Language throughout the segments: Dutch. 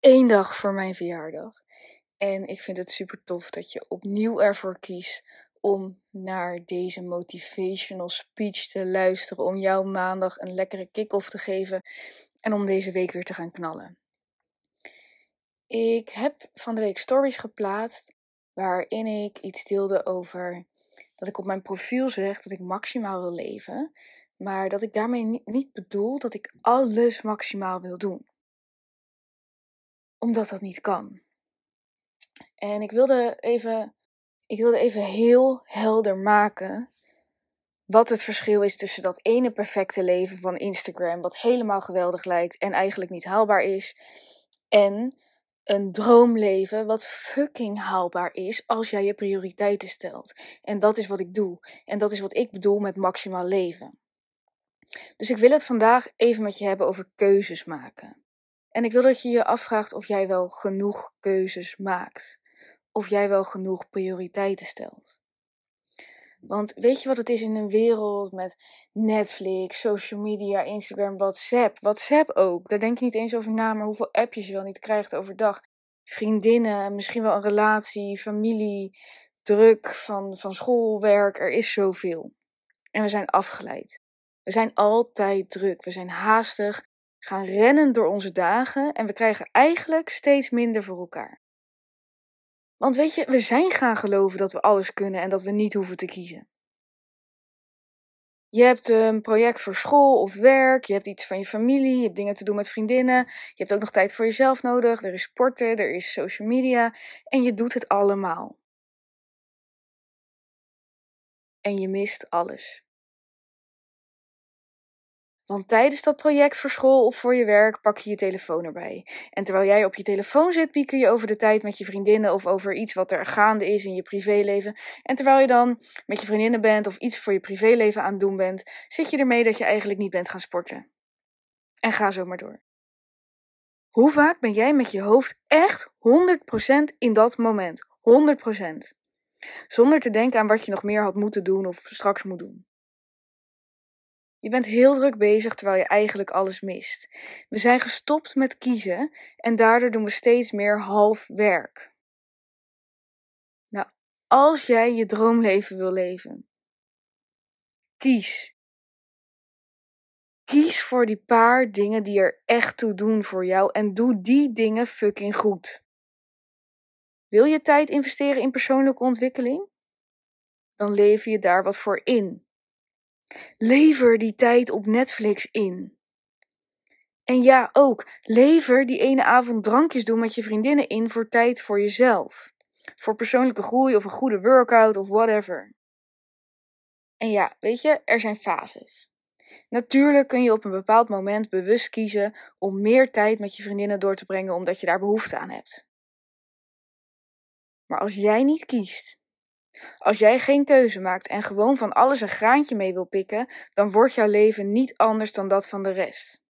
één dag voor mijn verjaardag. En ik vind het super tof dat je opnieuw ervoor kiest om naar deze motivational speech te luisteren. Om jouw maandag een lekkere kick-off te geven en om deze week weer te gaan knallen. Ik heb van de week stories geplaatst waarin ik iets deelde over dat ik op mijn profiel zeg dat ik maximaal wil leven. Maar dat ik daarmee niet bedoel dat ik alles maximaal wil doen omdat dat niet kan. En ik wilde even, ik wilde even heel helder maken wat het verschil is tussen dat ene perfecte leven van Instagram, wat helemaal geweldig lijkt en eigenlijk niet haalbaar is, en een droomleven wat fucking haalbaar is als jij je prioriteiten stelt. En dat is wat ik doe. En dat is wat ik bedoel met maximaal leven. Dus ik wil het vandaag even met je hebben over keuzes maken. En ik wil dat je je afvraagt of jij wel genoeg keuzes maakt. Of jij wel genoeg prioriteiten stelt. Want weet je wat het is in een wereld met Netflix, social media, Instagram, WhatsApp? WhatsApp ook. Daar denk je niet eens over na, maar hoeveel appjes je wel niet krijgt overdag. Vriendinnen, misschien wel een relatie, familie, druk van, van schoolwerk. Er is zoveel. En we zijn afgeleid. We zijn altijd druk. We zijn haastig gaan rennen door onze dagen en we krijgen eigenlijk steeds minder voor elkaar. Want weet je, we zijn gaan geloven dat we alles kunnen en dat we niet hoeven te kiezen. Je hebt een project voor school of werk, je hebt iets van je familie, je hebt dingen te doen met vriendinnen, je hebt ook nog tijd voor jezelf nodig, er is sporten, er is social media en je doet het allemaal. En je mist alles. Want tijdens dat project voor school of voor je werk pak je je telefoon erbij. En terwijl jij op je telefoon zit, pieker je over de tijd met je vriendinnen of over iets wat er gaande is in je privéleven. En terwijl je dan met je vriendinnen bent of iets voor je privéleven aan het doen bent, zit je ermee dat je eigenlijk niet bent gaan sporten. En ga zo maar door. Hoe vaak ben jij met je hoofd echt 100% in dat moment? 100%. Zonder te denken aan wat je nog meer had moeten doen of straks moet doen. Je bent heel druk bezig terwijl je eigenlijk alles mist. We zijn gestopt met kiezen en daardoor doen we steeds meer half werk. Nou, als jij je droomleven wil leven, kies. Kies voor die paar dingen die er echt toe doen voor jou en doe die dingen fucking goed. Wil je tijd investeren in persoonlijke ontwikkeling? Dan lever je daar wat voor in. Lever die tijd op Netflix in. En ja, ook, lever die ene avond drankjes doen met je vriendinnen in voor tijd voor jezelf. Voor persoonlijke groei of een goede workout of whatever. En ja, weet je, er zijn fases. Natuurlijk kun je op een bepaald moment bewust kiezen om meer tijd met je vriendinnen door te brengen omdat je daar behoefte aan hebt. Maar als jij niet kiest als jij geen keuze maakt en gewoon van alles een graantje mee wil pikken, dan wordt jouw leven niet anders dan dat van de rest.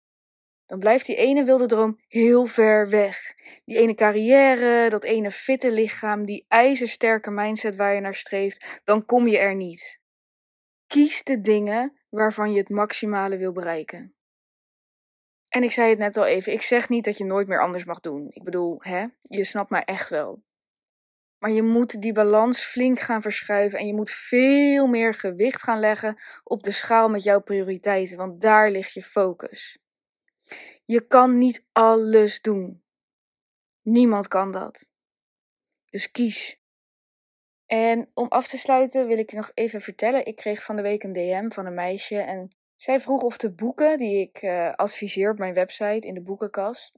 Dan blijft die ene wilde droom heel ver weg. Die ene carrière, dat ene fitte lichaam, die ijzersterke mindset waar je naar streeft, dan kom je er niet. Kies de dingen waarvan je het maximale wil bereiken. En ik zei het net al even, ik zeg niet dat je nooit meer anders mag doen. Ik bedoel, hè, je snapt mij echt wel. Maar je moet die balans flink gaan verschuiven en je moet veel meer gewicht gaan leggen op de schaal met jouw prioriteiten, want daar ligt je focus. Je kan niet alles doen. Niemand kan dat. Dus kies. En om af te sluiten wil ik je nog even vertellen. Ik kreeg van de week een DM van een meisje. En zij vroeg of de boeken die ik uh, adviseer op mijn website in de boekenkast.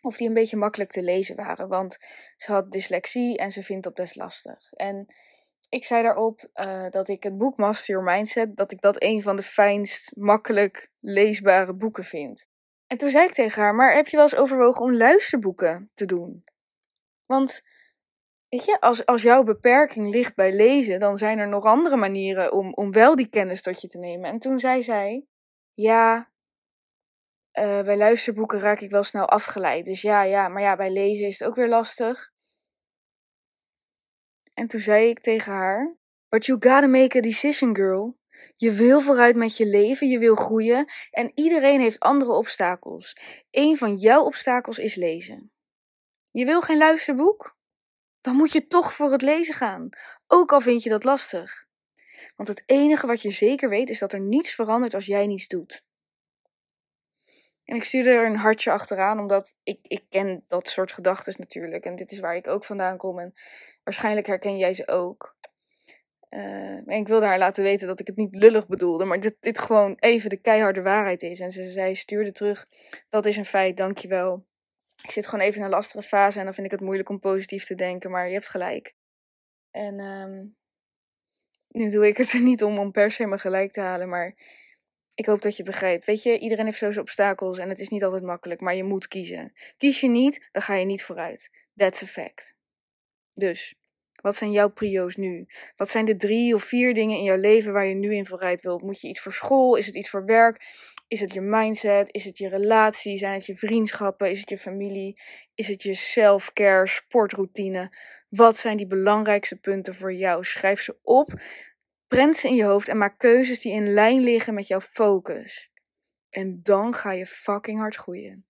Of die een beetje makkelijk te lezen waren. Want ze had dyslexie en ze vindt dat best lastig. En ik zei daarop uh, dat ik het boek Master Your Mindset. Dat ik dat een van de fijnst, makkelijk leesbare boeken vind. En toen zei ik tegen haar: Maar heb je wel eens overwogen om luisterboeken te doen? Want Weet je, als, als jouw beperking ligt bij lezen, dan zijn er nog andere manieren om, om wel die kennis tot je te nemen. En toen zei zij: Ja, uh, bij luisterboeken raak ik wel snel afgeleid. Dus ja, ja, maar ja, bij lezen is het ook weer lastig. En toen zei ik tegen haar: But you gotta make a decision, girl. Je wil vooruit met je leven, je wil groeien en iedereen heeft andere obstakels. Een van jouw obstakels is lezen. Je wil geen luisterboek? dan moet je toch voor het lezen gaan, ook al vind je dat lastig. Want het enige wat je zeker weet is dat er niets verandert als jij niets doet. En ik stuurde er een hartje achteraan, omdat ik, ik ken dat soort gedachten natuurlijk. En dit is waar ik ook vandaan kom. En waarschijnlijk herken jij ze ook. Uh, en ik wilde haar laten weten dat ik het niet lullig bedoelde, maar dat dit gewoon even de keiharde waarheid is. En ze zei, stuurde terug, dat is een feit, dankjewel ik zit gewoon even in een lastige fase en dan vind ik het moeilijk om positief te denken, maar je hebt gelijk. En um, nu doe ik het er niet om om per se me gelijk te halen, maar ik hoop dat je begrijpt. Weet je, iedereen heeft zo obstakels en het is niet altijd makkelijk, maar je moet kiezen. Kies je niet, dan ga je niet vooruit. That's a fact. Dus, wat zijn jouw prio's nu? Wat zijn de drie of vier dingen in jouw leven waar je nu in vooruit wilt? Moet je iets voor school? Is het iets voor werk? Is het je mindset? Is het je relatie? Zijn het je vriendschappen? Is het je familie? Is het je self-care, sportroutine? Wat zijn die belangrijkste punten voor jou? Schrijf ze op, prent ze in je hoofd en maak keuzes die in lijn liggen met jouw focus. En dan ga je fucking hard groeien.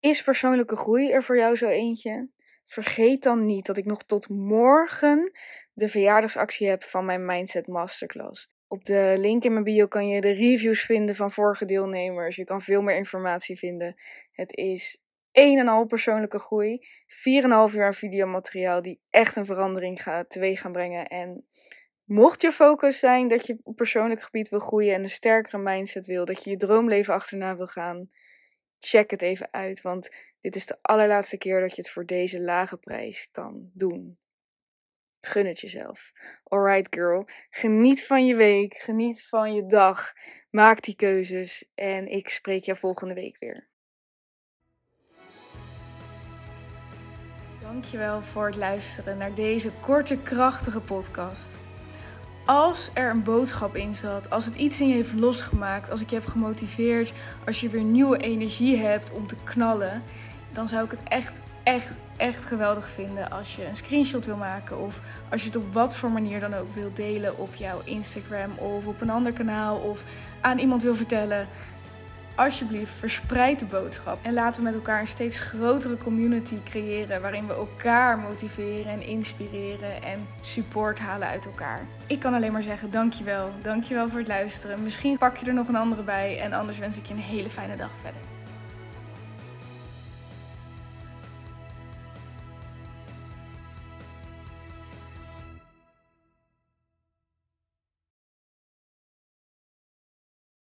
Is persoonlijke groei er voor jou zo eentje? Vergeet dan niet dat ik nog tot morgen de verjaardagsactie heb van mijn Mindset Masterclass. Op de link in mijn bio kan je de reviews vinden van vorige deelnemers. Je kan veel meer informatie vinden. Het is 1,5 persoonlijke groei, 4,5 uur aan videomateriaal die echt een verandering gaat, teweeg gaan brengen. En mocht je focus zijn dat je op persoonlijk gebied wil groeien en een sterkere mindset wil, dat je je droomleven achterna wil gaan, check het even uit. Want dit is de allerlaatste keer dat je het voor deze lage prijs kan doen. Gun het jezelf. Alright, girl. Geniet van je week. Geniet van je dag. Maak die keuzes. En ik spreek je volgende week weer. Dankjewel voor het luisteren naar deze korte, krachtige podcast. Als er een boodschap in zat, als het iets in je heeft losgemaakt, als ik je heb gemotiveerd, als je weer nieuwe energie hebt om te knallen, dan zou ik het echt, echt, echt geweldig vinden als je een screenshot wil maken of als je het op wat voor manier dan ook wil delen op jouw Instagram of op een ander kanaal of aan iemand wil vertellen. Alsjeblieft, verspreid de boodschap en laten we met elkaar een steeds grotere community creëren waarin we elkaar motiveren en inspireren en support halen uit elkaar. Ik kan alleen maar zeggen dankjewel. Dankjewel voor het luisteren. Misschien pak je er nog een andere bij en anders wens ik je een hele fijne dag verder.